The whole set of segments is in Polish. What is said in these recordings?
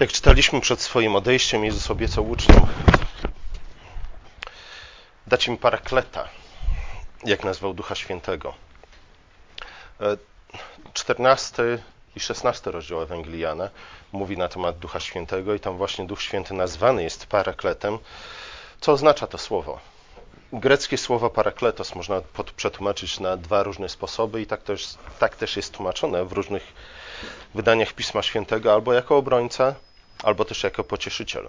Jak czytaliśmy przed swoim odejściem, Jezus obiecał uczniom dać im parakleta, jak nazwał Ducha Świętego. 14 e, i 16 rozdział Ewangelii Jana mówi na temat Ducha Świętego i tam właśnie Duch Święty nazwany jest parakletem. Co oznacza to słowo? Greckie słowo parakletos można przetłumaczyć na dwa różne sposoby i tak też, tak też jest tłumaczone w różnych wydaniach Pisma Świętego, albo jako obrońca, albo też jako pocieszyciel.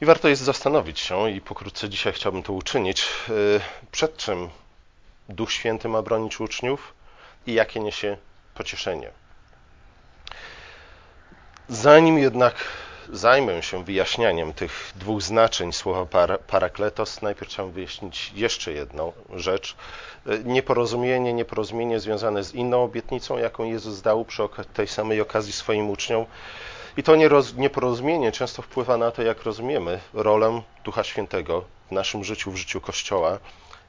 I warto jest zastanowić się, i pokrótce dzisiaj chciałbym to uczynić, y, przed czym Duch Święty ma bronić uczniów i jakie niesie pocieszenie. Zanim jednak zajmę się wyjaśnianiem tych dwóch znaczeń słowa parakletos, najpierw chciałbym wyjaśnić jeszcze jedną rzecz. Nieporozumienie, nieporozumienie związane z inną obietnicą, jaką Jezus dał przy tej samej okazji swoim uczniom. I to nieporozumienie często wpływa na to, jak rozumiemy rolę Ducha Świętego w naszym życiu, w życiu Kościoła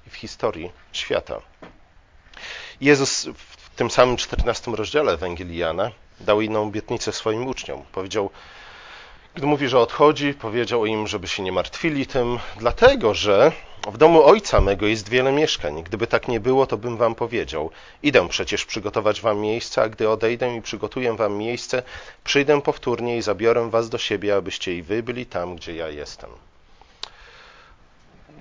i w historii świata. Jezus w tym samym 14 rozdziale Ewangelii Jana dał inną obietnicę swoim uczniom. Powiedział, gdy mówi, że odchodzi, powiedział im, żeby się nie martwili tym, dlatego że w domu ojca mego jest wiele mieszkań. Gdyby tak nie było, to bym wam powiedział: Idę przecież przygotować wam miejsce, a gdy odejdę i przygotuję wam miejsce, przyjdę powtórnie i zabiorę was do siebie, abyście i wy byli tam, gdzie ja jestem.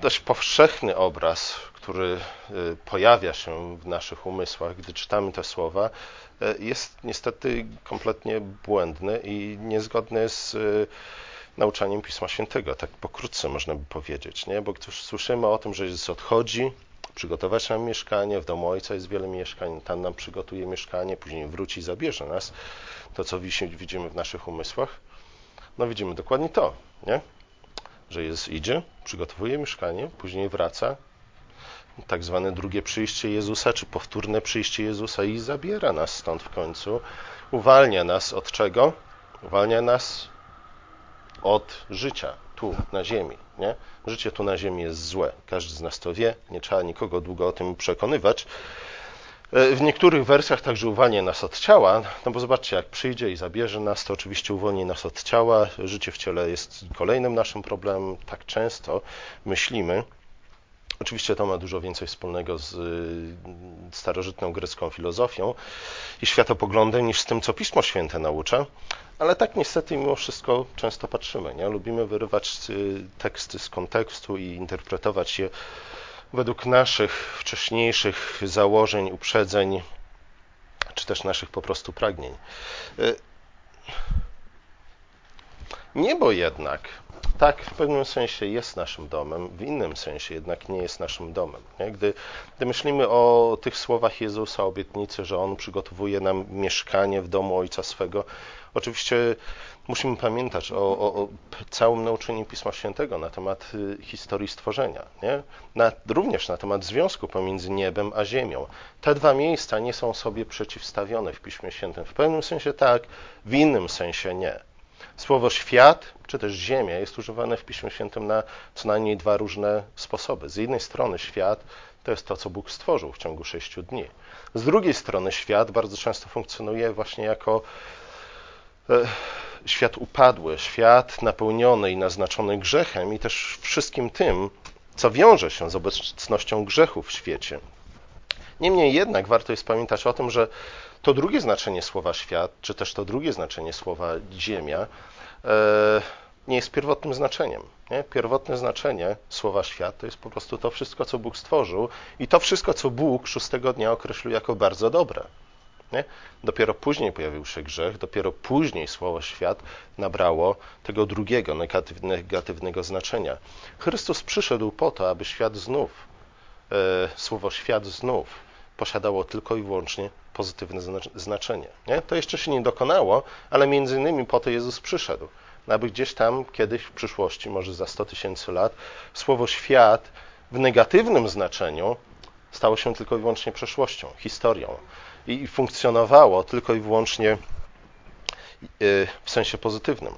Dość powszechny obraz, który y, pojawia się w naszych umysłach, gdy czytamy te słowa, jest niestety kompletnie błędny i niezgodny z y, nauczaniem Pisma Świętego. Tak pokrótce można by powiedzieć, nie? bo słyszymy o tym, że Jezus odchodzi, przygotować nam mieszkanie, w domu Ojca jest wiele mieszkań, tam nam przygotuje mieszkanie, później wróci i zabierze nas, to co widzimy w naszych umysłach, no widzimy dokładnie to, nie? że Jezus idzie, przygotowuje mieszkanie, później wraca, tak zwane drugie przyjście Jezusa, czy powtórne przyjście Jezusa i zabiera nas stąd w końcu, uwalnia nas od czego? Uwalnia nas od życia tu na ziemi. Nie? Życie tu na ziemi jest złe. Każdy z nas to wie, nie trzeba nikogo długo o tym przekonywać. E, w niektórych wersjach także uwalnia nas od ciała, no bo zobaczcie, jak przyjdzie i zabierze nas, to oczywiście uwolni nas od ciała. Życie w ciele jest kolejnym naszym problemem. Tak często myślimy. Oczywiście to ma dużo więcej wspólnego z y, starożytną grecką filozofią i światopoglądem niż z tym, co Pismo Święte naucza, ale tak niestety mimo wszystko często patrzymy. Nie? Lubimy wyrywać y, teksty z kontekstu i interpretować je według naszych wcześniejszych założeń, uprzedzeń, czy też naszych po prostu pragnień. Y, niebo jednak tak, w pewnym sensie jest naszym domem, w innym sensie jednak nie jest naszym domem. Gdy, gdy myślimy o tych słowach Jezusa, obietnicy, że On przygotowuje nam mieszkanie w domu Ojca swego, oczywiście musimy pamiętać o, o, o całym nauczeniu Pisma Świętego na temat y, historii stworzenia, nie? Na, również na temat związku pomiędzy niebem a ziemią. Te dwa miejsca nie są sobie przeciwstawione w Piśmie Świętym. W pewnym sensie tak, w innym sensie nie. Słowo świat, czy też ziemia jest używane w Piśmie Świętym na co najmniej dwa różne sposoby. Z jednej strony świat to jest to, co Bóg stworzył w ciągu sześciu dni. Z drugiej strony świat bardzo często funkcjonuje właśnie jako e, świat upadły, świat napełniony i naznaczony grzechem i też wszystkim tym, co wiąże się z obecnością grzechu w świecie. Niemniej jednak warto jest pamiętać o tym, że to drugie znaczenie słowa świat, czy też to drugie znaczenie słowa ziemia, e, nie jest pierwotnym znaczeniem. Nie? Pierwotne znaczenie słowa świat to jest po prostu to wszystko, co Bóg stworzył i to wszystko, co Bóg szóstego dnia określił jako bardzo dobre. Nie? Dopiero później pojawił się grzech, dopiero później słowo świat nabrało tego drugiego, negatywnego znaczenia. Chrystus przyszedł po to, aby świat znów, e, słowo świat znów posiadało tylko i wyłącznie pozytywne znaczenie. Nie? To jeszcze się nie dokonało, ale między innymi po to Jezus przyszedł, aby gdzieś tam kiedyś w przyszłości, może za 100 tysięcy lat, słowo świat w negatywnym znaczeniu stało się tylko i wyłącznie przeszłością, historią i funkcjonowało tylko i wyłącznie y, w sensie pozytywnym.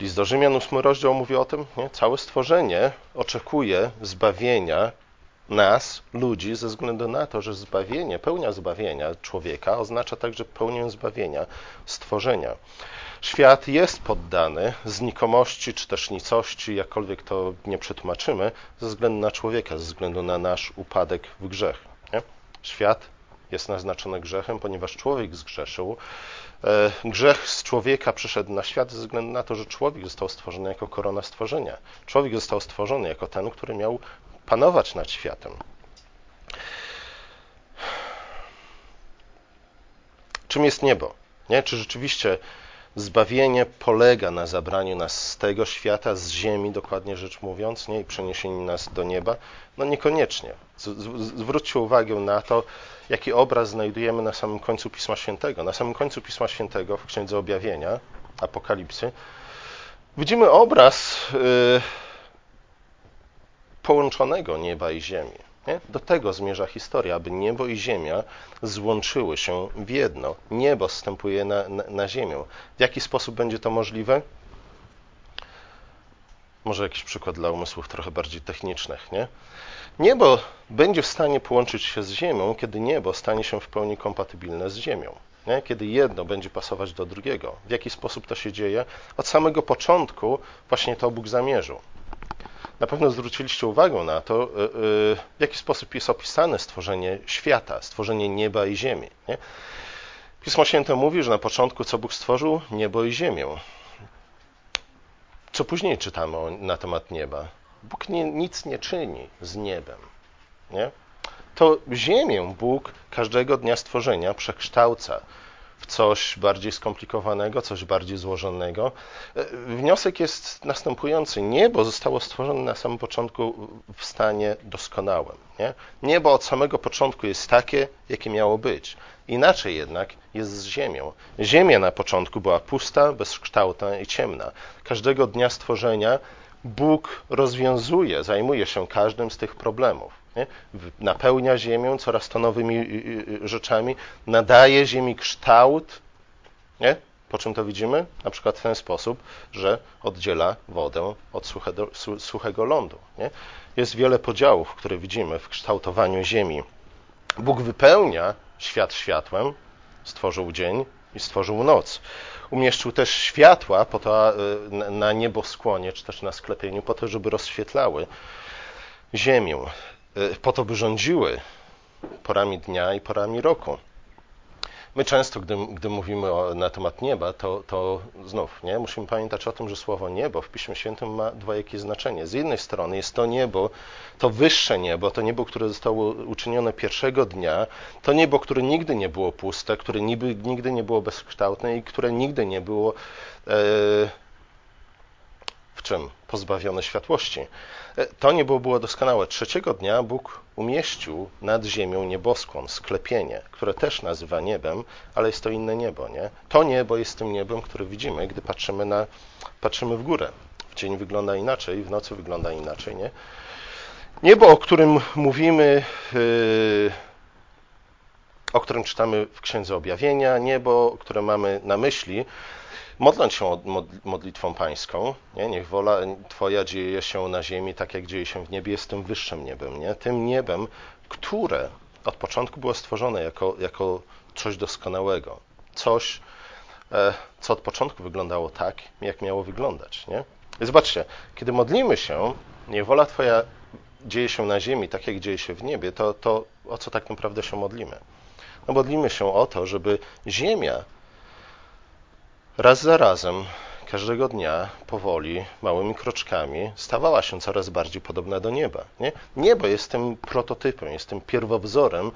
List do Rzymian, ósmy rozdział mówi o tym, nie? całe stworzenie oczekuje zbawienia nas, ludzi, ze względu na to, że zbawienie, pełnia zbawienia człowieka oznacza także pełnię zbawienia stworzenia. Świat jest poddany znikomości czy też nicości, jakkolwiek to nie przetłumaczymy, ze względu na człowieka, ze względu na nasz upadek w grzech. Nie? Świat jest naznaczony grzechem, ponieważ człowiek zgrzeszył. E, grzech z człowieka przyszedł na świat ze względu na to, że człowiek został stworzony jako korona stworzenia. Człowiek został stworzony jako ten, który miał panować nad światem. Czym jest niebo? Nie? Czy rzeczywiście zbawienie polega na zabraniu nas z tego świata, z ziemi, dokładnie rzecz mówiąc, nie? i przeniesieniu nas do nieba? No niekoniecznie. Zwróćcie uwagę na to, jaki obraz znajdujemy na samym końcu Pisma Świętego. Na samym końcu Pisma Świętego, w Księdze Objawienia, Apokalipsy, widzimy obraz yy, połączonego nieba i ziemi. Nie? Do tego zmierza historia, aby niebo i ziemia złączyły się w jedno. Niebo wstępuje na, na, na ziemię. W jaki sposób będzie to możliwe? Może jakiś przykład dla umysłów trochę bardziej technicznych, nie? Niebo będzie w stanie połączyć się z Ziemią, kiedy niebo stanie się w pełni kompatybilne z Ziemią. Nie? Kiedy jedno będzie pasować do drugiego. W jaki sposób to się dzieje? Od samego początku właśnie to Bóg zamierzył. Na pewno zwróciliście uwagę na to, y, y, w jaki sposób jest opisane stworzenie świata, stworzenie nieba i ziemi. Nie? Pismo Święte mówi, że na początku co Bóg stworzył? Niebo i ziemię. Co później czytamy na temat nieba? Bóg nie, nic nie czyni z niebem. Nie? To ziemię Bóg każdego dnia stworzenia przekształca w coś bardziej skomplikowanego, coś bardziej złożonego. E, wniosek jest następujący. Niebo zostało stworzone na samym początku w stanie doskonałym. Nie? Niebo od samego początku jest takie, jakie miało być. Inaczej jednak jest z Ziemią. Ziemia na początku była pusta, bezkształtna i ciemna. Każdego dnia stworzenia Bóg rozwiązuje, zajmuje się każdym z tych problemów. Nie? Napełnia ziemię coraz to nowymi y, y, y, rzeczami, nadaje ziemi kształt. Nie? Po czym to widzimy? Na przykład w ten sposób, że oddziela wodę od suchego, suchego lądu. Nie? Jest wiele podziałów, które widzimy w kształtowaniu ziemi. Bóg wypełnia świat światłem, stworzył dzień i stworzył noc. Umieszczył też światła po to, na nieboskłonie, czy też na sklepieniu, po to, żeby rozświetlały ziemię. Y, po to, by rządziły porami dnia i porami roku. My często, gdy, gdy mówimy o, na temat nieba, to, to znów nie? musimy pamiętać o tym, że słowo niebo w Piśmie Świętym ma dwojakie znaczenie. Z jednej strony jest to niebo, to wyższe niebo, to niebo, które zostało uczynione pierwszego dnia, to niebo, które nigdy nie było puste, które nigdy, nigdy nie było bezkształtne i które nigdy nie było e, w czym? Pozbawione światłości. E, to niebo było doskonałe. Trzeciego dnia Bóg umieścił nad ziemią nieboskłon, sklepienie, które też nazywa niebem, ale jest to inne niebo, nie? To niebo jest tym niebem, które widzimy, gdy patrzymy, na, patrzymy w górę. W dzień wygląda inaczej, w nocy wygląda inaczej, nie? Niebo, o którym mówimy, yy, o którym czytamy w Księdze Objawienia, niebo, które mamy na myśli, modląc się modlitwą pańską, nie? niech wola Twoja dzieje się na ziemi tak, jak dzieje się w niebie, jest tym wyższym niebem, nie? tym niebem, które od początku było stworzone jako, jako coś doskonałego, coś, e, co od początku wyglądało tak, jak miało wyglądać. Nie? I zobaczcie, kiedy modlimy się, niech wola Twoja dzieje się na ziemi tak, jak dzieje się w niebie, to, to o co tak naprawdę się modlimy? No modlimy się o to, żeby ziemia raz za razem, każdego dnia, powoli, małymi kroczkami, stawała się coraz bardziej podobna do nieba. Nie? Niebo jest tym prototypem, jest tym pierwowzorem,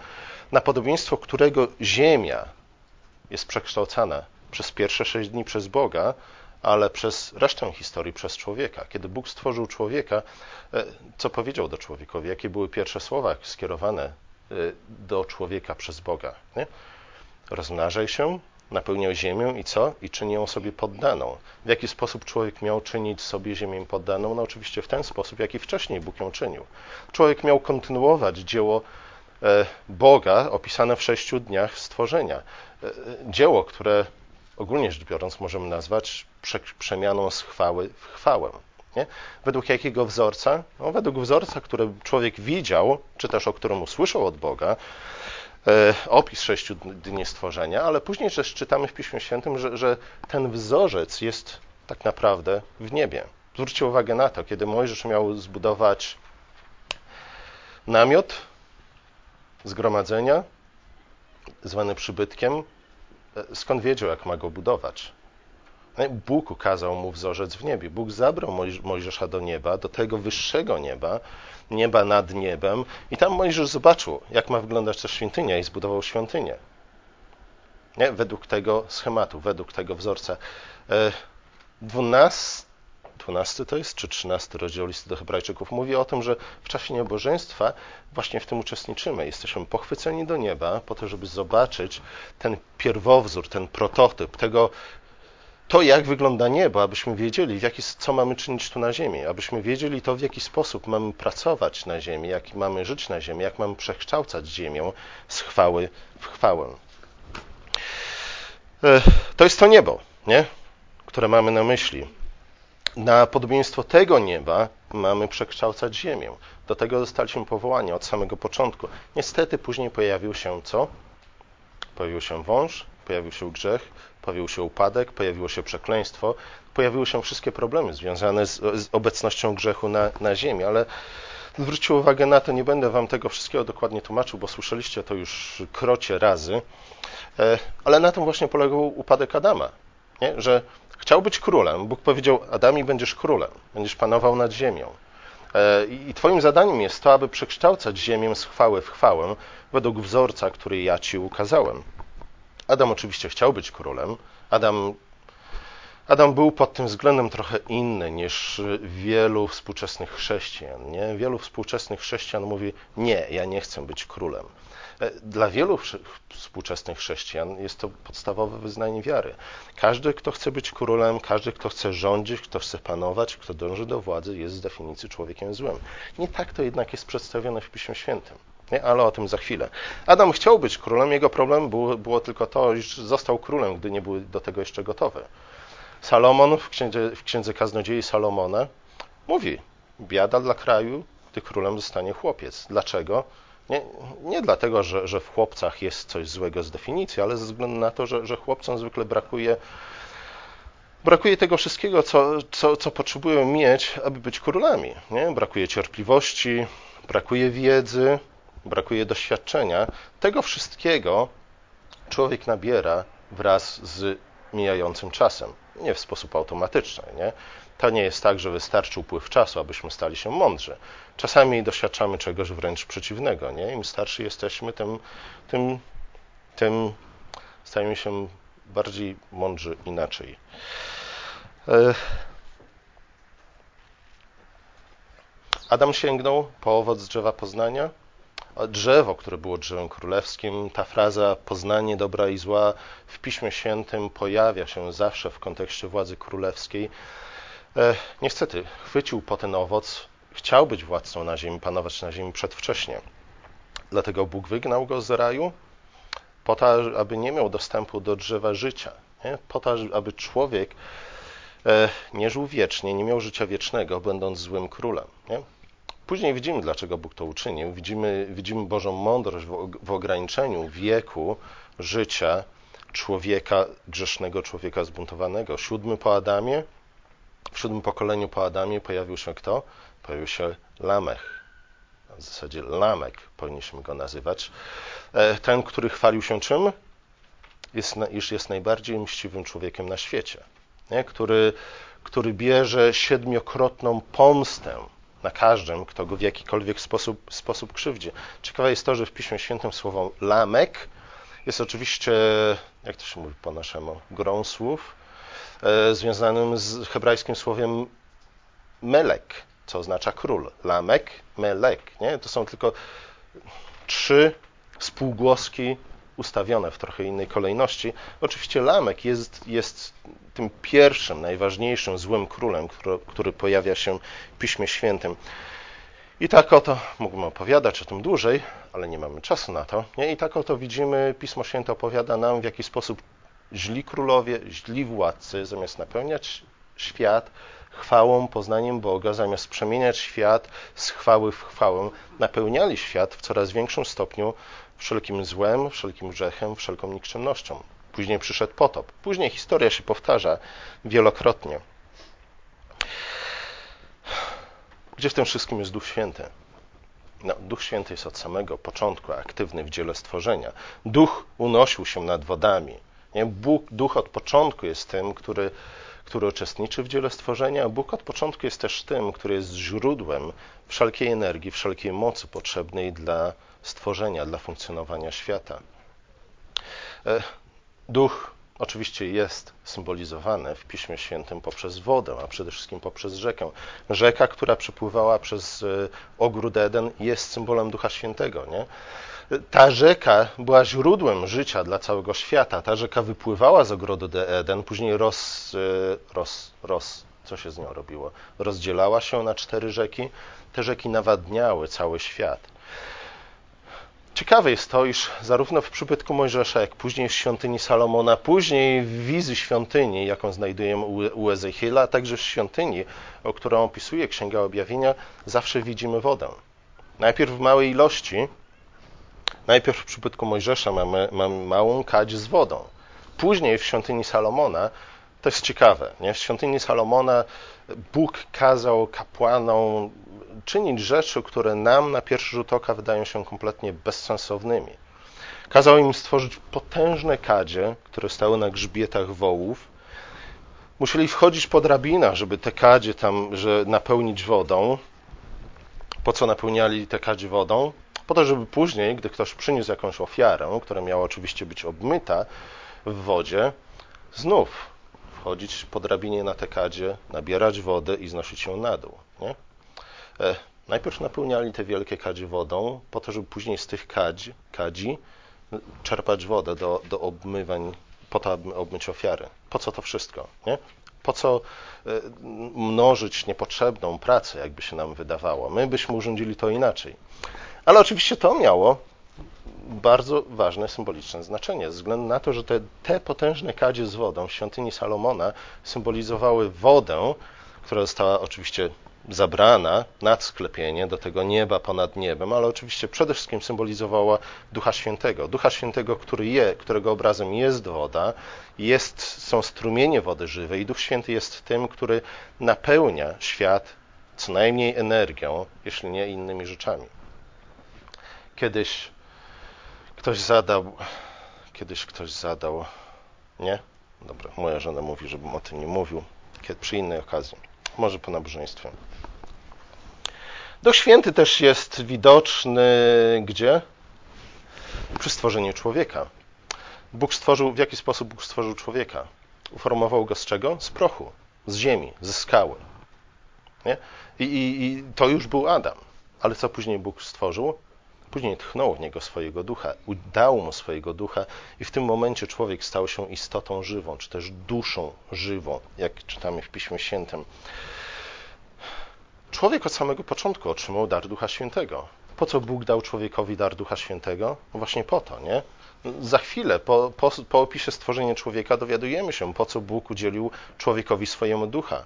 na podobieństwo którego Ziemia jest przekształcana przez pierwsze sześć dni przez Boga, ale przez resztę historii przez człowieka. Kiedy Bóg stworzył człowieka, e, co powiedział do człowiekowi? Jakie były pierwsze słowa skierowane e, do człowieka przez Boga? Nie? Rozmnażaj się, napełniał ziemię i co? I czyni ją sobie poddaną. W jaki sposób człowiek miał czynić sobie ziemię poddaną? No oczywiście w ten sposób, jaki wcześniej Bóg ją czynił. Człowiek miał kontynuować dzieło e, Boga opisane w sześciu dniach stworzenia. E, dzieło, które ogólnie rzecz biorąc możemy nazwać przemianą z chwały w chwałę. Nie? Według jakiego wzorca? No, według wzorca, który człowiek widział, czy też o którym usłyszał od Boga, e, opis sześciu dni stworzenia, ale później też czytamy w Piśmie Świętym, że, że ten wzorzec jest tak naprawdę w niebie. Zwróćcie uwagę na to, kiedy Mojżesz miał zbudować namiot zgromadzenia, zwany przybytkiem, e, skąd wiedział, jak ma go budować? No Bóg ukazał mu wzorzec w niebie. Bóg zabrał Mojżesza do nieba, do tego wyższego nieba, nieba nad niebem, i tam Mojżesz zobaczył, jak ma wyglądać ta świątynia, i zbudował świątynię. Nie? Według tego schematu, według tego wzorca. 12, e, 12 to jest, czy 13 rozdział listy do Hebrajczyków mówi o tym, że w czasie niebożeństwa właśnie w tym uczestniczymy. Jesteśmy pochwyceni do nieba po to, żeby zobaczyć ten pierwowzór, ten prototyp tego, to, jak wygląda niebo, abyśmy wiedzieli, w jaki, co mamy czynić tu na ziemi, abyśmy wiedzieli to, w jaki sposób mamy pracować na ziemi, jak mamy żyć na ziemi, jak mamy przekształcać ziemię z chwały w chwałę. To jest to niebo, nie? które mamy na myśli. Na podobieństwo tego nieba mamy przekształcać ziemię. Do tego zostaliśmy powołani od samego początku. Niestety później pojawił się co? Pojawił się wąż, pojawił się grzech, pojawił się upadek, pojawiło się przekleństwo, pojawiły się wszystkie problemy związane z, z obecnością grzechu na, na ziemi, ale zwróćcie uwagę na to, nie będę wam tego wszystkiego dokładnie tłumaczył, bo słyszeliście to już krocie razy, e, ale na tym właśnie polegał upadek Adama, nie? że chciał być królem. Bóg powiedział, Adamie, będziesz królem, będziesz panował nad ziemią. E, I Twoim zadaniem jest to, aby przekształcać ziemię z chwały w chwałę według wzorca, który ja Ci ukazałem. Adam oczywiście chciał być królem. Adam, Adam był pod tym względem trochę inny niż wielu współczesnych chrześcijan. Nie? Wielu współczesnych chrześcijan mówi: Nie, ja nie chcę być królem. E, dla wielu współczesnych chrześcijan jest to podstawowe wyznanie wiary. Każdy, kto chce być królem, każdy, kto chce rządzić, kto chce panować, kto dąży do władzy, jest z definicji człowiekiem złym. Nie tak to jednak jest przedstawione w Piśmie Świętym. Nie? Ale o tym za chwilę. Adam chciał być królem, jego problemem było, było tylko to, iż został królem, gdy nie był do tego jeszcze gotowy. Salomon w księdze, w księdze Kaznodziei Salomona mówi: Biada dla kraju, gdy królem zostanie chłopiec. Dlaczego? Nie, nie dlatego, że, że, w chłopcach jest coś złego z definicji, ale ze względu na to, że, że chłopcom zwykle brakuje, brakuje tego wszystkiego, co, co, co potrzebują mieć, aby być królami. Nie? Brakuje cierpliwości, brakuje wiedzy, brakuje doświadczenia. Tego wszystkiego człowiek nabiera wraz z mijającym czasem. Nie w sposób automatyczny. Nie? To nie jest tak, że wystarczy upływ czasu, abyśmy stali się mądrzy. Czasami doświadczamy czegoś wręcz przeciwnego. Nie? Im starszy jesteśmy, tym, tym, tym stajemy się bardziej mądrzy inaczej. E, Adam sięgnął po owoc drzewa poznania, drzewo, które było drzewem królewskim. Ta fraza poznanie dobra i zła w Piśmie Świętym pojawia się zawsze w kontekście władzy królewskiej. E, niestety, chwycił po ten owoc, chciał być władcą na ziemi, panować na ziemi przedwcześnie. Dlatego Bóg wygnał go z raju, po to, aby nie miał dostępu do drzewa życia, nie? po to, aby człowiek e, nie żył wiecznie, nie miał życia wiecznego, będąc złym królem. Nie? Później widzimy, dlaczego Bóg to uczynił. Widzimy, widzimy Bożą mądrość w, ograniczeniu wieku życia człowieka, grzesznego człowieka zbuntowanego. Siódmy po Adamie, w siódmym pokoleniu po Adamie pojawił się kto? Pojawił się Lamech. W zasadzie Lamek powinniśmy go nazywać. E, ten, który chwalił się czym? Jest, iż jest najbardziej mściwym człowiekiem na świecie. Nie? Który, który bierze siedmiokrotną pomstę na każdym, kto go w jakikolwiek sposób, sposób krzywdzi. Ciekawe jest to, że w Piśmie Świętym słowo lamek jest oczywiście, jak to się mówi po naszemu, grą słów, e, związanym z hebrajskim słowem melek, co oznacza król. Lamek, melek. Nie? To są tylko trzy spółgłoski ustawione w trochę innej kolejności. Oczywiście Lamek jest, jest tym pierwszym, najważniejszym złym królem, który, który pojawia się w Piśmie Świętym. I tak oto, mógłbym opowiadać o tym dłużej, ale nie mamy czasu na to. Nie? I tak oto widzimy, Pismo Święte opowiada nam, w jaki sposób źli królowie, źli władcy, zamiast napełniać świat, chwałą, poznaniem Boga, zamiast przemieniać świat z chwały w chwałę, napełniali świat w coraz większym stopniu wszelkim złem, wszelkim grzechem, wszelką nikczemnością. Później przyszedł potop. Później historia się powtarza wielokrotnie. Gdzie w tym wszystkim jest Duch Święty? No, Duch Święty jest od samego początku aktywny w dziele stworzenia. Duch unosił się nad wodami. Nie? Bóg, Duch od początku jest tym, który, który uczestniczy w dziele stworzenia, a Bóg od początku jest też tym, który jest źródłem wszelkiej energii, wszelkiej mocy potrzebnej dla stworzenia, dla funkcjonowania świata. E, Duch oczywiście jest symbolizowany w Piśmie Świętym poprzez wodę, a przede wszystkim poprzez rzekę. Rzeka, która przepływała przez e, ogród Eden, jest symbolem Ducha Świętego. Nie? Ta rzeka była źródłem życia dla całego świata. Ta rzeka wypływała z ogrodu Eden, później roz, e, roz, roz, co się z nią robiło? Rozdzielała się na cztery rzeki. Te rzeki nawadniały cały świat. Ciekawe jest to, iż zarówno w przybytku Mojżesza, jak później w świątyni Salomona, później w wizji świątyni, jaką znajdujemy u Ezechiela, a także w świątyni, o którą opisuje Księga Objawienia, zawsze widzimy wodę. Najpierw w małej ilości, najpierw w przybytku Mojżesza mamy, mamy małą kadź z wodą. Później w świątyni Salomona, to jest ciekawe, nie? w świątyni Salomona Bóg kazał kapłanom czynić rzeczy, które nam na pierwszy rzut oka wydają się kompletnie bezsensownymi. Kazał im stworzyć potężne kadzie, które stały na grzbietach wołów. Musieli wchodzić po drabinach, żeby te kadzie tam że napełnić wodą. Po co napełniali te kadzie wodą? Po to, żeby później, gdy ktoś przyniósł jakąś ofiarę, która miała oczywiście być obmyta w wodzie, znów wchodzić po drabinie na te kadzie, nabierać wodę i znosić ją na dół. Nie? E, najpierw napełniali te wielkie kadzie wodą, po to, żeby później z tych kadzi, kadzi czerpać wodę do, do obmywań, po to, aby obmyć ofiary. Po co to wszystko? Nie? Po co e, mnożyć niepotrzebną pracę, jakby się nam wydawało? My byśmy urządzili to inaczej. Ale oczywiście to miało bardzo ważne symboliczne znaczenie, ze względu na to, że te, te potężne kadzie z wodą w świątyni Salomona symbolizowały wodę, która została oczywiście zabrana nad sklepienie do tego nieba ponad niebem, ale oczywiście przede wszystkim symbolizowała Ducha Świętego. Ducha Świętego, który je, którego obrazem jest woda, jest, są strumienie wody żywej. Duch Święty jest tym, który napełnia świat co najmniej energią, jeśli nie innymi rzeczami. Kiedyś ktoś zadał, kiedyś ktoś zadał, nie? Dobra, moja żona mówi, żebym o tym nie mówił, kiedy, przy innej okazji, może po nabożeństwie. Duch Święty też jest widoczny gdzie? Przy stworzeniu człowieka. Bóg stworzył, w jaki sposób Bóg stworzył człowieka? Uformował go z czego? Z prochu, z ziemi, ze skały. Nie? I, i, I to już był Adam. Ale co później Bóg stworzył? Później tchnął w niego swojego ducha, dał mu swojego ducha, i w tym momencie człowiek stał się istotą żywą, czy też duszą żywą, jak czytamy w Piśmie Świętym. Człowiek od samego początku otrzymał dar Ducha Świętego. Po co Bóg dał człowiekowi dar Ducha Świętego? No właśnie po to, nie? Za chwilę, po, po, po opisie stworzenia człowieka, dowiadujemy się, po co Bóg udzielił człowiekowi swojemu ducha.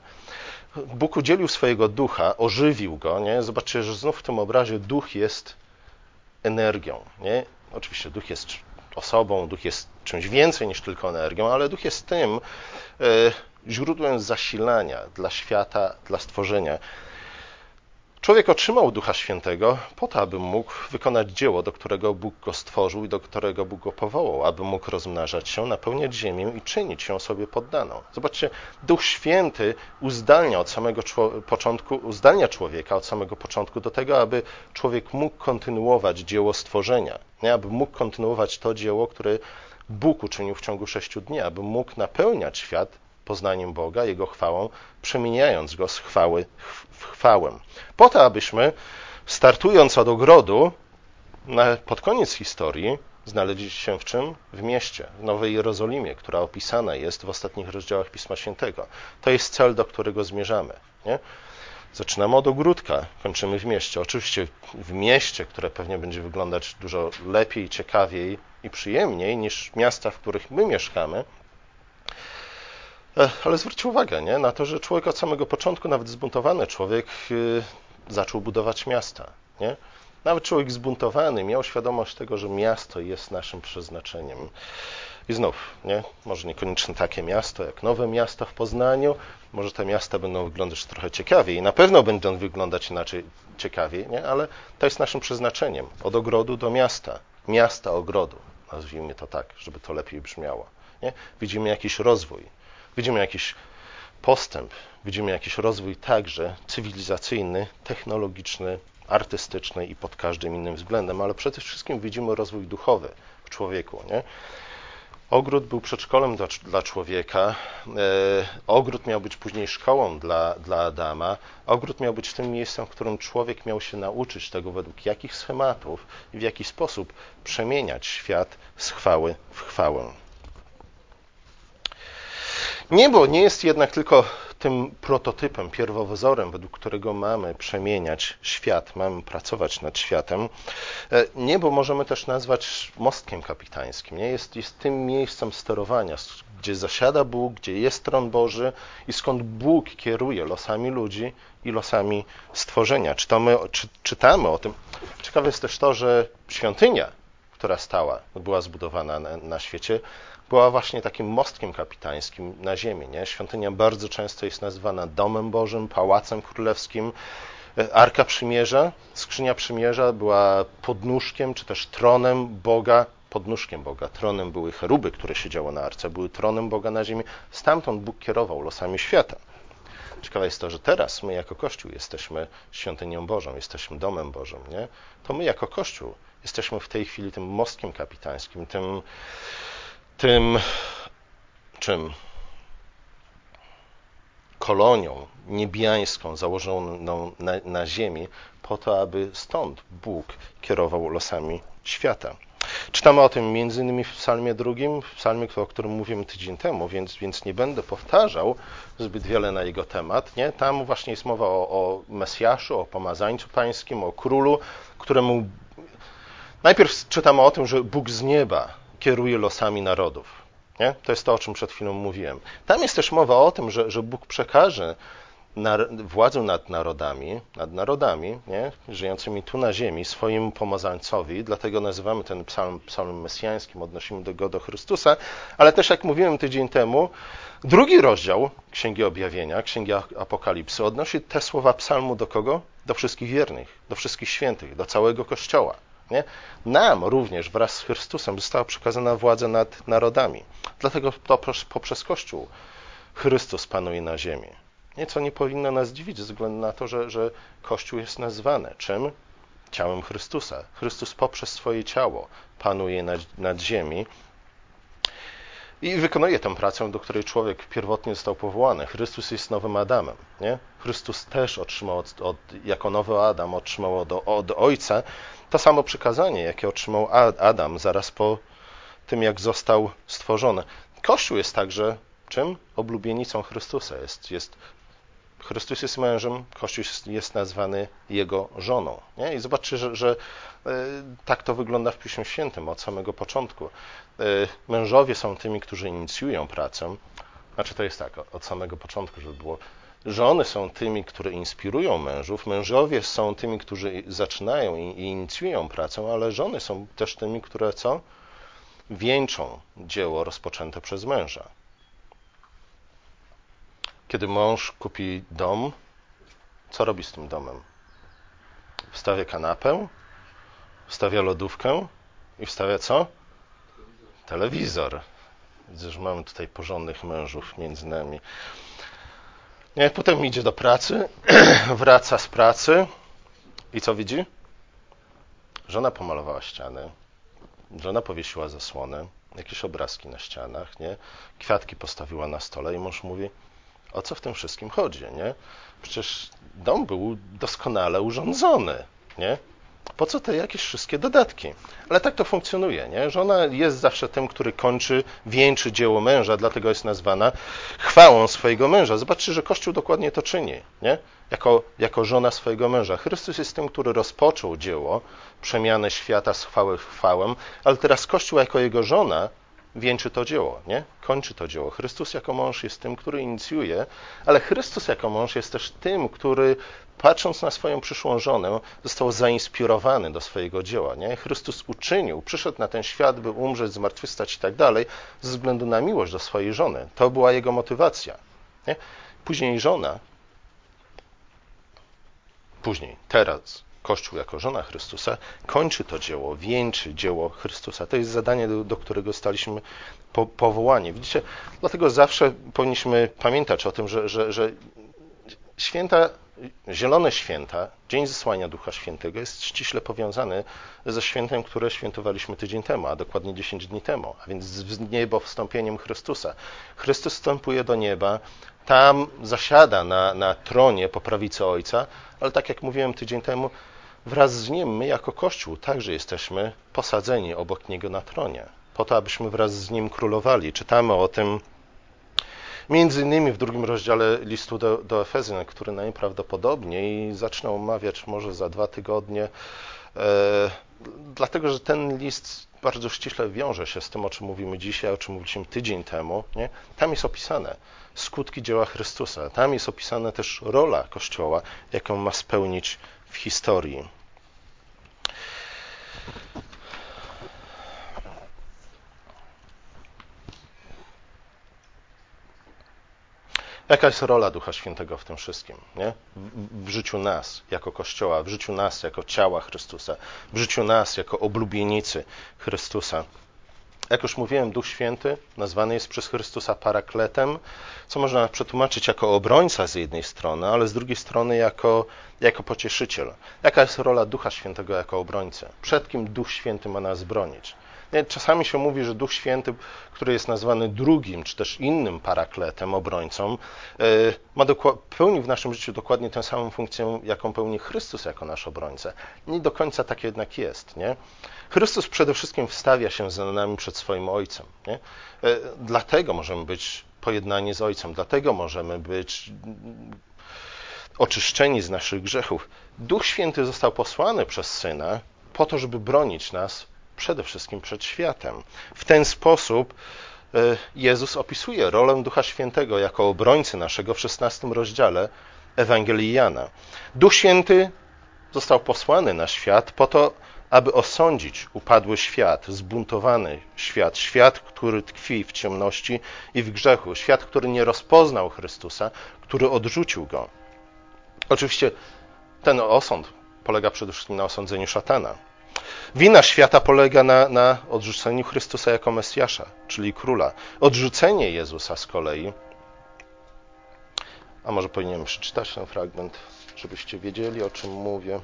Bóg udzielił swojego ducha, ożywił go, nie? Zobaczcie, że znów w tym obrazie duch jest energią, nie? Oczywiście duch jest osobą, duch jest czymś więcej niż tylko energią, ale duch jest tym e, źródłem zasilania dla świata, dla stworzenia. Człowiek otrzymał Ducha Świętego po to, aby mógł wykonać dzieło, do którego Bóg go stworzył i do którego Bóg go powołał, aby mógł rozmnażać się, napełniać ziemię i czynić ją sobie poddaną. Zobaczcie, Duch Święty uzdalnia od samego początku, uzdalnia człowieka od samego początku do tego, aby człowiek mógł kontynuować dzieło stworzenia, nie? aby mógł kontynuować to dzieło, które Bóg uczynił w ciągu sześciu dni, aby mógł napełniać świat poznaniem Boga, Jego chwałą, przemieniając go z chwały w chwałę. Po to, abyśmy, startując od ogrodu, pod koniec historii, znaleźli się w czym? W mieście, w Nowej Jerozolimie, która opisana jest w ostatnich rozdziałach Pisma Świętego. To jest cel, do którego zmierzamy. Nie? Zaczynamy od ogródka, kończymy w mieście. Oczywiście w mieście, które pewnie będzie wyglądać dużo lepiej, ciekawiej i przyjemniej niż miasta, w których my mieszkamy, ale zwróć uwagę nie? na to, że człowiek od samego początku, nawet zbuntowany człowiek, yy, zaczął budować miasta. Nie? Nawet człowiek zbuntowany miał świadomość tego, że miasto jest naszym przeznaczeniem. I znów, nie? może niekoniecznie takie miasto jak nowe miasto w Poznaniu, może te miasta będą wyglądać trochę ciekawiej i na pewno będą wyglądać inaczej ciekawiej, nie? ale to jest naszym przeznaczeniem. Od ogrodu do miasta, miasta ogrodu, nazwijmy to tak, żeby to lepiej brzmiało. Nie? Widzimy jakiś rozwój, widzimy jakiś postęp, widzimy jakiś rozwój także cywilizacyjny, technologiczny, artystyczny i pod każdym innym względem, ale przede wszystkim widzimy rozwój duchowy w człowieku. Nie? Ogród był przedszkolem dla, dla człowieka, e, ogród miał być później szkołą dla, dla Adama, ogród miał być tym miejscem, w którym człowiek miał się nauczyć tego, według jakich schematów i w jaki sposób przemieniać świat z chwały w chwałę. Niebo nie jest jednak tylko tym prototypem, pierwowzorem, według którego mamy przemieniać świat, mamy pracować nad światem. E, niebo możemy też nazwać mostkiem kapitańskim. Nie? Jest, jest tym miejscem sterowania, gdzie zasiada Bóg, gdzie jest tron Boży i skąd Bóg kieruje losami ludzi i losami stworzenia. Czytamy, czy, czytamy o tym. Ciekawe jest też to, że świątynia, która stała, była zbudowana na, na świecie, była właśnie takim mostkiem kapitańskim na ziemi. Nie? Świątynia bardzo często jest nazywana domem Bożym, pałacem królewskim. Arka Przymierza, skrzynia Przymierza była podnóżkiem, czy też tronem Boga, podnóżkiem Boga. Tronem były cheruby, które siedziały na arce, były tronem Boga na ziemi. Stamtąd Bóg kierował losami świata. Ciekawe jest to, że teraz my jako Kościół jesteśmy świątynią Bożą, jesteśmy domem Bożym. Nie? To my jako Kościół jesteśmy w tej chwili tym mostkiem kapitańskim, tym tym czym? Kolonią niebiańską założoną na, na ziemi, po to, aby stąd Bóg kierował losami świata. Czytamy o tym innymi w psalmie drugim, w psalmie, o którym mówiłem tydzień temu, więc, więc nie będę powtarzał zbyt wiele na jego temat. Nie? Tam właśnie jest mowa o, o Mesjaszu, o pomazańcu pańskim, o królu, któremu najpierw czytamy o tym, że Bóg z nieba kieruje losami narodów. Nie? To jest to, o czym przed chwilą mówiłem. Tam jest też mowa o tym, że, że Bóg przekaże władzę nad narodami, nad narodami nie? żyjącymi tu na ziemi swojemu pomazańcowi, dlatego nazywamy ten psalm psalmem mesjańskim, odnosimy do go do Chrystusa, ale też jak mówiłem tydzień temu, drugi rozdział Księgi Objawienia, Księgi Apokalipsy odnosi te słowa psalmu do kogo? Do wszystkich wiernych, do wszystkich świętych, do całego Kościoła. Nie? Nam również wraz z Chrystusem została przekazana władza nad narodami. Dlatego to poprzez Kościół Chrystus panuje na ziemi. Nieco nie powinno nas dziwić ze względu na to, że, że Kościół jest nazwany czym? Ciałem Chrystusa. Chrystus poprzez swoje ciało panuje nad, nad ziemi i wykonuje tę pracę, do której człowiek pierwotnie został powołany. Chrystus jest nowym Adamem. Nie? Chrystus też otrzymał od, od, jako nowy Adam, otrzymał od, od Ojca to samo przykazanie, jakie otrzymał Adam zaraz po tym, jak został stworzony. Kościół jest także czym? Oblubienicą Chrystusa. Jest, jest, Chrystus jest mężem, Kościół jest, nazwany Jego żoną. Nie? I zobaczcie, że, że e, tak to wygląda w Piśmie Świętym od samego początku. E, mężowie są tymi, którzy inicjują pracę. Znaczy to jest tak, od samego początku, żeby było Żony są tymi, które inspirują mężów, mężowie są tymi, którzy zaczynają i inicjują pracę, ale żony są też tymi, które co? Wieńczą dzieło rozpoczęte przez męża. Kiedy mąż kupi dom, co robi z tym domem? Wstawia kanapę, wstawia lodówkę i wstawia co? Telewizor. Widzę, że mamy tutaj porządnych mężów między nami. Nie, potem idzie do pracy, wraca z pracy i co widzi? Żona pomalowała ściany, żona powiesiła zasłonę, jakieś obrazki na ścianach, nie? Kwiatki postawiła na stole i mąż mówi, o co w tym wszystkim chodzi, nie? Przecież dom był doskonale urządzony, nie? Po co te jakieś wszystkie dodatki? Ale tak to funkcjonuje, nie? Żona jest zawsze tym, który kończy, wieńczy dzieło męża, dlatego jest nazwana chwałą swojego męża. Zobaczcie, że Kościół dokładnie to czyni, nie? Jako, jako żona swojego męża. Chrystus jest tym, który rozpoczął dzieło przemiany świata z chwały w chwałę, ale teraz Kościół jako jego żona wieńczy to dzieło, nie? Kończy to dzieło. Chrystus jako mąż jest tym, który inicjuje, ale Chrystus jako mąż jest też tym, który patrząc na swoją przyszłą żonę, został zainspirowany do swojego dzieła. Nie? Chrystus uczynił, przyszedł na ten świat, by umrzeć, zmartwychwstać i tak dalej, ze względu na miłość do swojej żony. To była jego motywacja. Nie? Później żona, później, teraz Kościół jako żona Chrystusa kończy to dzieło, wieńczy dzieło Chrystusa. To jest zadanie, do, do którego staliśmy po, powołani. Widzicie, dlatego zawsze powinniśmy pamiętać o tym, że, że, że święta, zielone święta, Dzień Zesłania Ducha Świętego jest ściśle powiązany ze świętem, które świętowaliśmy tydzień temu, a dokładnie 10 dni temu, a więc z niebo wstąpieniem Chrystusa. Chrystus wstępuje do nieba, tam zasiada na, na tronie po prawicy Ojca, ale tak jak mówiłem tydzień temu, wraz z Nim my jako Kościół także jesteśmy posadzeni obok Niego na tronie, po to, abyśmy wraz z Nim królowali. Czytamy o tym między innymi w drugim rozdziale listu do, do Efezjan, który najprawdopodobniej zacznę omawiać może za dwa tygodnie, e, dlatego że ten list bardzo ściśle wiąże się z tym, o czym mówimy dzisiaj, o czym mówiliśmy tydzień temu. Nie? Tam jest opisane skutki dzieła Chrystusa. Tam jest opisana też rola Kościoła, jaką ma spełnić w historii. Jaka jest rola Ducha Świętego w tym wszystkim? Nie? W, w, życiu nas jako Kościoła, w życiu nas jako ciała Chrystusa, w życiu nas jako oblubienicy Chrystusa. Jak już mówiłem, Duch Święty nazwany jest przez Chrystusa parakletem, co można przetłumaczyć jako obrońca z jednej strony, ale z drugiej strony jako, jako pocieszyciel. Jaka jest rola Ducha Świętego jako obrońcy? Przed kim Duch Święty ma nas bronić? Czasami się mówi, że Duch Święty, który jest nazwany drugim, czy też innym parakletem, obrońcą, e, ma pełni w naszym życiu dokładnie tę samą funkcję, jaką pełni Chrystus jako nasz obrońca. Nie do końca tak jednak jest. Nie? Chrystus przede wszystkim wstawia się za nami przed swoim Ojcem. Nie? E, dlatego możemy być pojednani z Ojcem, dlatego możemy być oczyszczeni z naszych grzechów. Duch Święty został posłany przez Syna po to, żeby bronić nas przede wszystkim przed światem. W ten sposób e, Jezus opisuje rolę Ducha Świętego jako obrońcy naszego w XVI rozdziale Ewangelii Jana. Duch Święty został posłany na świat po to, aby osądzić upadły świat, zbuntowany świat, świat, który tkwi w ciemności i w grzechu, świat, który nie rozpoznał Chrystusa, który odrzucił go. Oczywiście ten osąd polega przede wszystkim na osądzeniu szatana. Wina świata polega na, na odrzuceniu Chrystusa jako Mesjasza, czyli króla. Odrzucenie Jezusa z kolei, a może powinienem przeczytać ten fragment, żebyście wiedzieli, o czym mówię.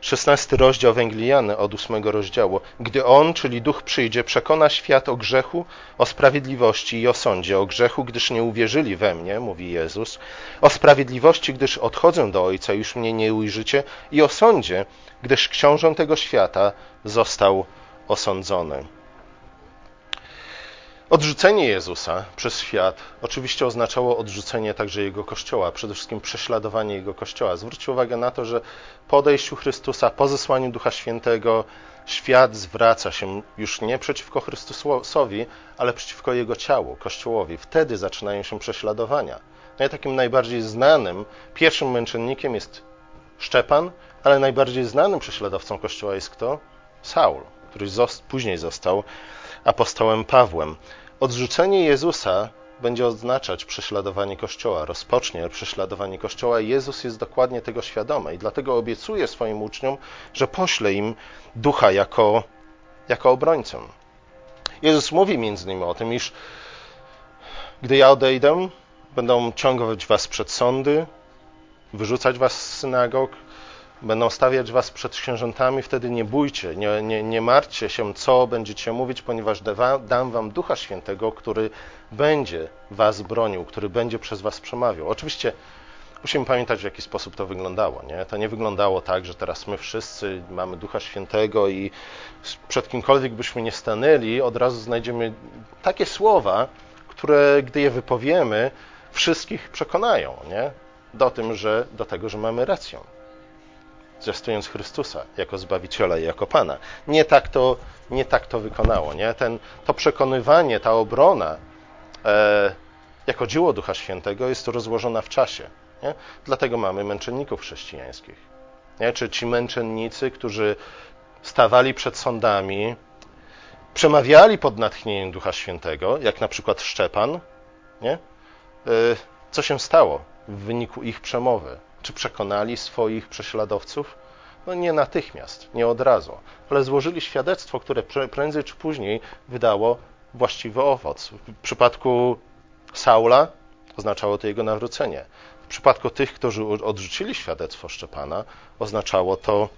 16 rozdział Węglijany od 8 rozdziału. Gdy On, czyli Duch przyjdzie, przekona świat o grzechu, o sprawiedliwości i o sądzie. O grzechu, gdyż nie uwierzyli we mnie, mówi Jezus. O sprawiedliwości, gdyż odchodzę do Ojca, już mnie nie ujrzycie. I o sądzie, gdyż książę tego świata został osądzony. Odrzucenie Jezusa przez świat oczywiście oznaczało odrzucenie także Jego Kościoła, przede wszystkim prześladowanie Jego Kościoła. Zwróćcie uwagę na to, że po odejściu Chrystusa, po zesłaniu Ducha Świętego, świat zwraca się już nie przeciwko Chrystusowi, ale przeciwko Jego ciału, Kościołowi. Wtedy zaczynają się prześladowania. No i takim najbardziej znanym, pierwszym męczennikiem jest Szczepan, ale najbardziej znanym prześladowcą Kościoła jest kto? Saul, który później został apostołem Pawłem. Odrzucenie Jezusa będzie oznaczać prześladowanie Kościoła, rozpocznie prześladowanie Kościoła Jezus jest dokładnie tego świadomy i dlatego obiecuje swoim uczniom, że pośle im ducha jako, jako obrońcę. Jezus mówi między innymi o tym, iż gdy ja odejdę, będą ciągać was przed sądy, wyrzucać was z synagog, będą stawiać was przed księżętami, wtedy nie bójcie, nie, nie, nie martwcie się, co będziecie mówić, ponieważ dam wam Ducha Świętego, który będzie was bronił, który będzie przez was przemawiał. Oczywiście musimy pamiętać, w jaki sposób to wyglądało. Nie? To nie wyglądało tak, że teraz my wszyscy mamy Ducha Świętego i przed kimkolwiek byśmy nie stanęli, od razu znajdziemy takie słowa, które, gdy je wypowiemy, wszystkich przekonają nie? Do, tym, że, do tego, że mamy rację. Zwiastując Chrystusa jako Zbawiciela i jako Pana. Nie tak to, nie tak to wykonało. Nie? Ten, to przekonywanie, ta obrona e, jako dzieło Ducha Świętego jest rozłożona w czasie. Nie? Dlatego mamy męczenników chrześcijańskich. Nie? Czy ci męczennicy, którzy stawali przed sądami, przemawiali pod natchnieniem Ducha Świętego, jak na przykład Szczepan, nie? E, co się stało w wyniku ich przemowy? Czy przekonali swoich prześladowców? No nie natychmiast, nie od razu, ale złożyli świadectwo, które prędzej czy później wydało właściwy owoc. W przypadku Saula oznaczało to jego nawrócenie. W przypadku tych, którzy odrzucili świadectwo Szczepana, oznaczało to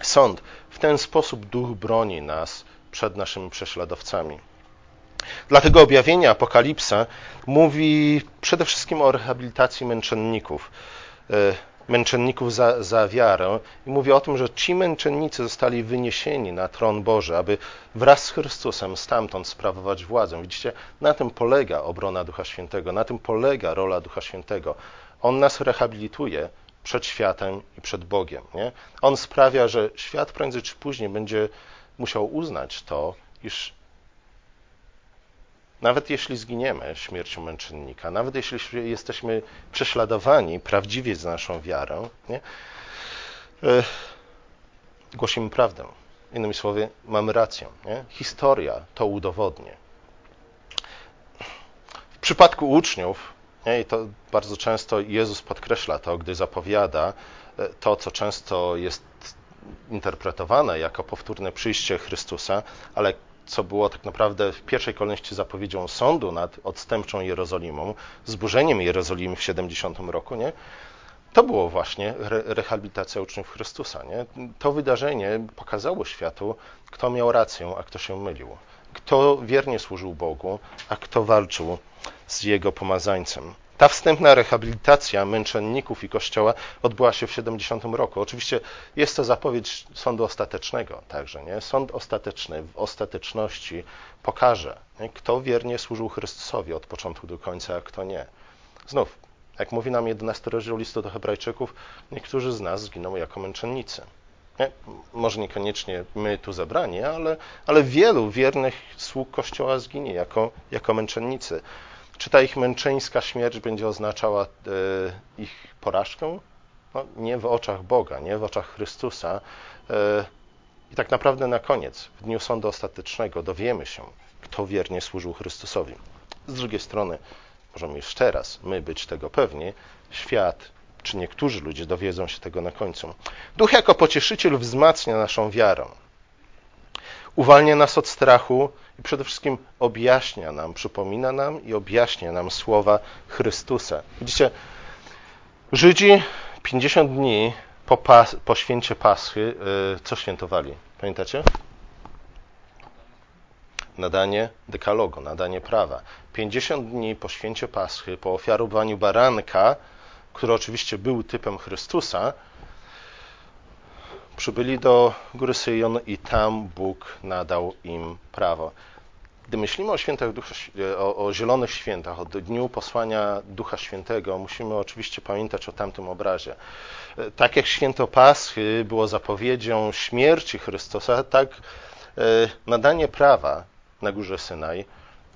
sąd. W ten sposób duch broni nas przed naszymi prześladowcami. Dlatego objawienie Apokalipsa mówi przede wszystkim o rehabilitacji męczenników, męczenników za, za wiarę i mówi o tym, że ci męczennicy zostali wyniesieni na tron Boży, aby wraz z Chrystusem stamtąd sprawować władzę. Widzicie, na tym polega obrona Ducha Świętego, na tym polega rola Ducha Świętego. On nas rehabilituje przed światem i przed Bogiem. Nie? On sprawia, że świat prędzej czy później będzie musiał uznać to, iż nawet jeśli zginiemy śmiercią męczennika, nawet jeśli jesteśmy prześladowani prawdziwie za naszą wiarę, nie? E, głosimy prawdę. Innymi słowy, mamy rację. Nie? Historia to udowodni. W przypadku uczniów, nie? i to bardzo często Jezus podkreśla to, gdy zapowiada e, to, co często jest interpretowane jako powtórne przyjście Chrystusa, ale co było tak naprawdę w pierwszej kolejności zapowiedzią sądu nad odstępczą Jerozolimą, zburzeniem Jerozolimy w 70 roku, nie? To było właśnie re rehabilitacja uczniów Chrystusa. Nie? To wydarzenie pokazało światu, kto miał rację, a kto się mylił. Kto wiernie służył Bogu, a kto walczył z Jego pomazańcem. Ta wstępna rehabilitacja męczenników i Kościoła odbyła się w 70 roku. Oczywiście jest to zapowiedź sądu ostatecznego także. Nie? Sąd ostateczny w ostateczności pokaże, nie? kto wiernie służył Chrystusowi od początku do końca, a kto nie. Znów, jak mówi nam 11 rozdział listu do Hebrajczyków, niektórzy z nas zginą jako męczennicy. Nie? Może niekoniecznie my tu zebrani, ale, ale wielu wiernych sług Kościoła zginie jako, jako męczennicy. Czy ta ich męczeńska śmierć będzie oznaczała e, ich porażkę? No, nie w oczach Boga, nie w oczach Chrystusa. E, I tak naprawdę na koniec, w dniu sądu ostatecznego, dowiemy się, kto wiernie służył Chrystusowi. Z drugiej strony, możemy już teraz my być tego pewni, świat czy niektórzy ludzie dowiedzą się tego na końcu. Duch jako pocieszyciel wzmacnia naszą wiarę. Uwalnia nas od strachu i przede wszystkim objaśnia nam, przypomina nam i objaśnia nam słowa Chrystusa. Widzicie, Żydzi 50 dni po, pas, po święcie Paschy yy, co świętowali? Pamiętacie? Nadanie dekalogu, nadanie prawa. 50 dni po święcie Paschy, po ofiarowaniu baranka, który oczywiście był typem Chrystusa, przybyli do góry Syjon i tam Bóg nadał im prawo. Gdy myślimy o świętach Ducha, o, o, zielonych świętach, o dniu posłania Ducha Świętego, musimy oczywiście pamiętać o tamtym obrazie. E, tak jak święto Paschy było zapowiedzią śmierci Chrystusa, tak e, nadanie prawa na górze Synaj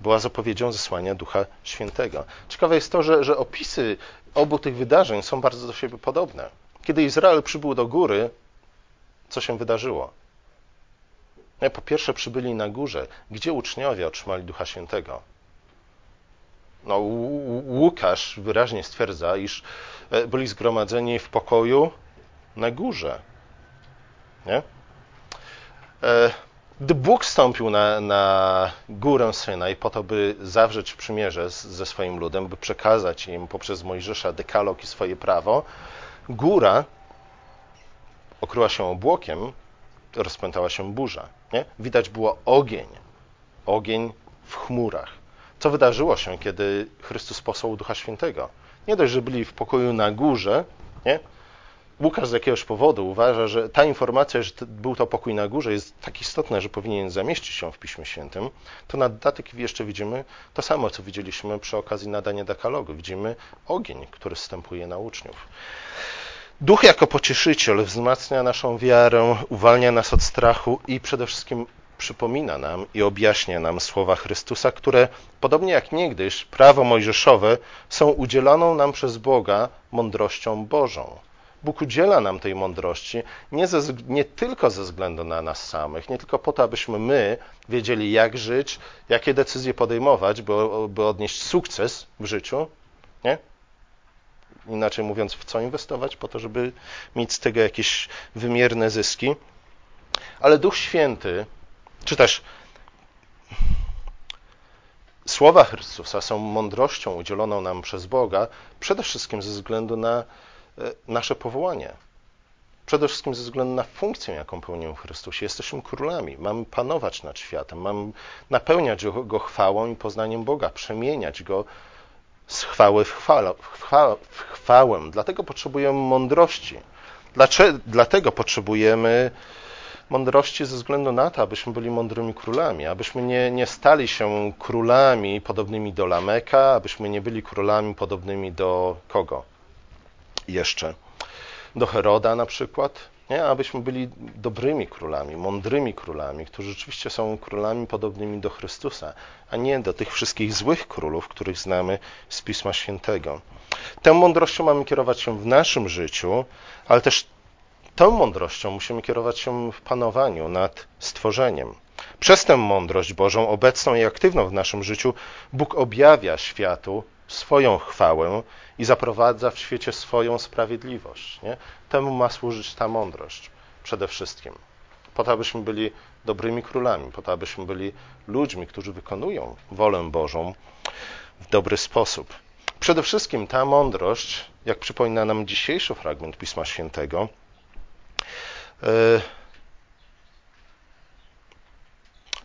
była zapowiedzią zesłania Ducha Świętego. Ciekawe jest to, że, że opisy obu tych wydarzeń są bardzo do siebie podobne. Kiedy Izrael przybył do góry, co się wydarzyło? Po pierwsze, przybyli na górze, gdzie uczniowie otrzymali Ducha Świętego. No, Łukasz wyraźnie stwierdza, iż e, byli zgromadzeni w pokoju na górze. Nie? E, gdy Bóg stąpił na, na górę Synaj po to, by zawrzeć przymierze z, ze swoim ludem, by przekazać im poprzez Mojżesza dekalog i swoje prawo, góra okryła się obłokiem, rozpętała się burza. Nie? Widać było ogień, ogień w chmurach. Co wydarzyło się, kiedy Chrystus posłał Ducha Świętego? Nie dość, że byli w pokoju na górze, nie? Łukasz z jakiegoś powodu uważa, że ta informacja, że był to pokój na górze, jest tak istotna, że powinien zamieścić się w Piśmie Świętym, to na dodatek jeszcze widzimy to samo, co widzieliśmy przy okazji nadania dekalogu. Widzimy ogień, który wstępuje na uczniów. Duch jako pocieszyciel wzmacnia naszą wiarę, uwalnia nas od strachu i przede wszystkim przypomina nam i objaśnia nam słowa Chrystusa, które, podobnie jak niegdyś, prawo mojżeszowe, są udzielaną nam przez Boga mądrością Bożą. Bóg udziela nam tej mądrości nie, ze, nie, tylko ze względu na nas samych, nie tylko po to, abyśmy my wiedzieli, jak żyć, jakie decyzje podejmować, by, by odnieść sukces w życiu, nie? Inaczej mówiąc, w co inwestować, po to, żeby mieć z tego jakieś wymierne zyski. Ale Duch Święty, czy też słowa Chrystusa są mądrością udzieloną nam przez Boga, przede wszystkim ze względu na E, nasze powołanie. Przede wszystkim ze względu na funkcję, jaką pełnimy w Chrystusie. Jesteśmy królami, mamy panować nad światem, mamy napełniać go chwałą i poznaniem Boga, przemieniać go z chwały w chwałę. W chwałę. Dlatego potrzebujemy mądrości. Dlaczego, dlatego potrzebujemy mądrości ze względu na to, abyśmy byli mądrymi królami, abyśmy nie, nie stali się królami podobnymi do Lameka, abyśmy nie byli królami podobnymi do kogo? jeszcze do Heroda na przykład, nie? abyśmy byli dobrymi królami, mądrymi królami, którzy rzeczywiście są królami podobnymi do Chrystusa, a nie do tych wszystkich złych królów, których znamy z Pisma Świętego. Tą mądrością mamy kierować się w naszym życiu, ale też tą mądrością musimy kierować się w panowaniu nad stworzeniem. Przez tę mądrość Bożą, obecną i aktywną w naszym życiu, Bóg objawia światu swoją chwałę i zaprowadza w świecie swoją sprawiedliwość. Nie? Temu ma służyć ta mądrość przede wszystkim. Po to, abyśmy byli dobrymi królami, po to, abyśmy byli ludźmi, którzy wykonują wolę Bożą w dobry sposób. Przede wszystkim ta mądrość, jak przypomina nam dzisiejszy fragment Pisma Świętego, yy,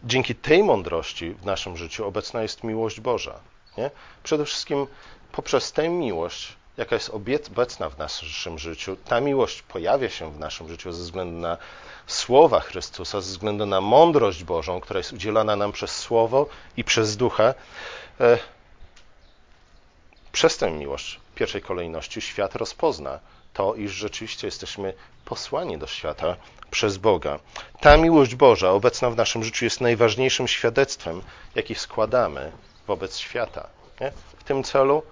dzięki tej mądrości w naszym życiu obecna jest miłość Boża. Nie? Przede wszystkim poprzez tę miłość, jaka jest obecna w naszym życiu, ta miłość pojawia się w naszym życiu ze względu na słowa Chrystusa, ze względu na mądrość Bożą, która jest udzielana nam przez Słowo i przez Ducha. E, przez tę miłość w pierwszej kolejności świat rozpozna to, iż rzeczywiście jesteśmy posłani do świata przez Boga. Ta miłość Boża obecna w naszym życiu jest najważniejszym świadectwem, jaki składamy wobec świata. Nie? W tym celu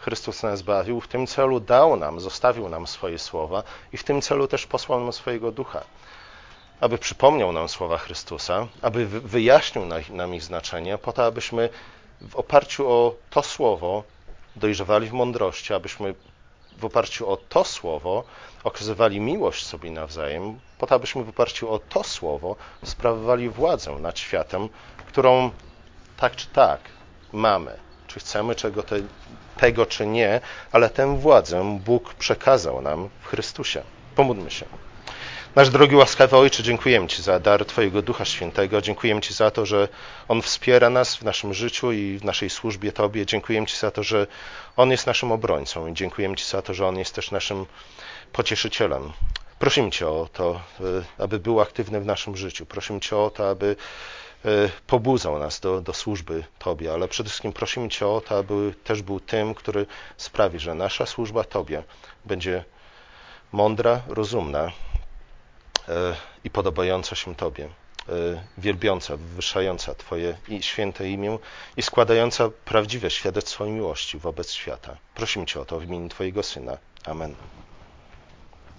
Chrystus nas zbawił, w tym celu dał nam, zostawił nam swoje słowa i w tym celu też posłał nam swojego ducha, aby przypomniał nam słowa Chrystusa, aby wyjaśnił nam ich znaczenie, po to, abyśmy w oparciu o to słowo dojrzewali w mądrości, abyśmy w oparciu o to słowo okazywali miłość sobie nawzajem, po to, abyśmy w oparciu o to słowo sprawowali władzę nad światem, którą tak czy tak mamy. Czy chcemy czego te, tego, czy nie, ale tę władzę Bóg przekazał nam w Chrystusie. Pomódlmy się. Nasz drogi łaskawy Ojcze, dziękujemy Ci za dar Twojego Ducha Świętego. Dziękujemy Ci za to, że On wspiera nas w naszym życiu i w naszej służbie Tobie. Dziękujemy Ci za to, że On jest naszym obrońcą i dziękujemy Ci za to, że On jest też naszym pocieszycielem. Prosimy Cię o to, e, aby był aktywny w naszym życiu. Prosimy Cię o to, aby pobudzał nas do, do służby Tobie, ale przede wszystkim prosimy Cię o to, aby też był tym, który sprawi, że nasza służba Tobie będzie mądra, rozumna e, i podobająca się Tobie, e, wielbiąca, wywyższająca Twoje święte imię i składająca prawdziwe świadectwo miłości wobec świata. Prosimy Cię o to w imieniu Twojego Syna. Amen.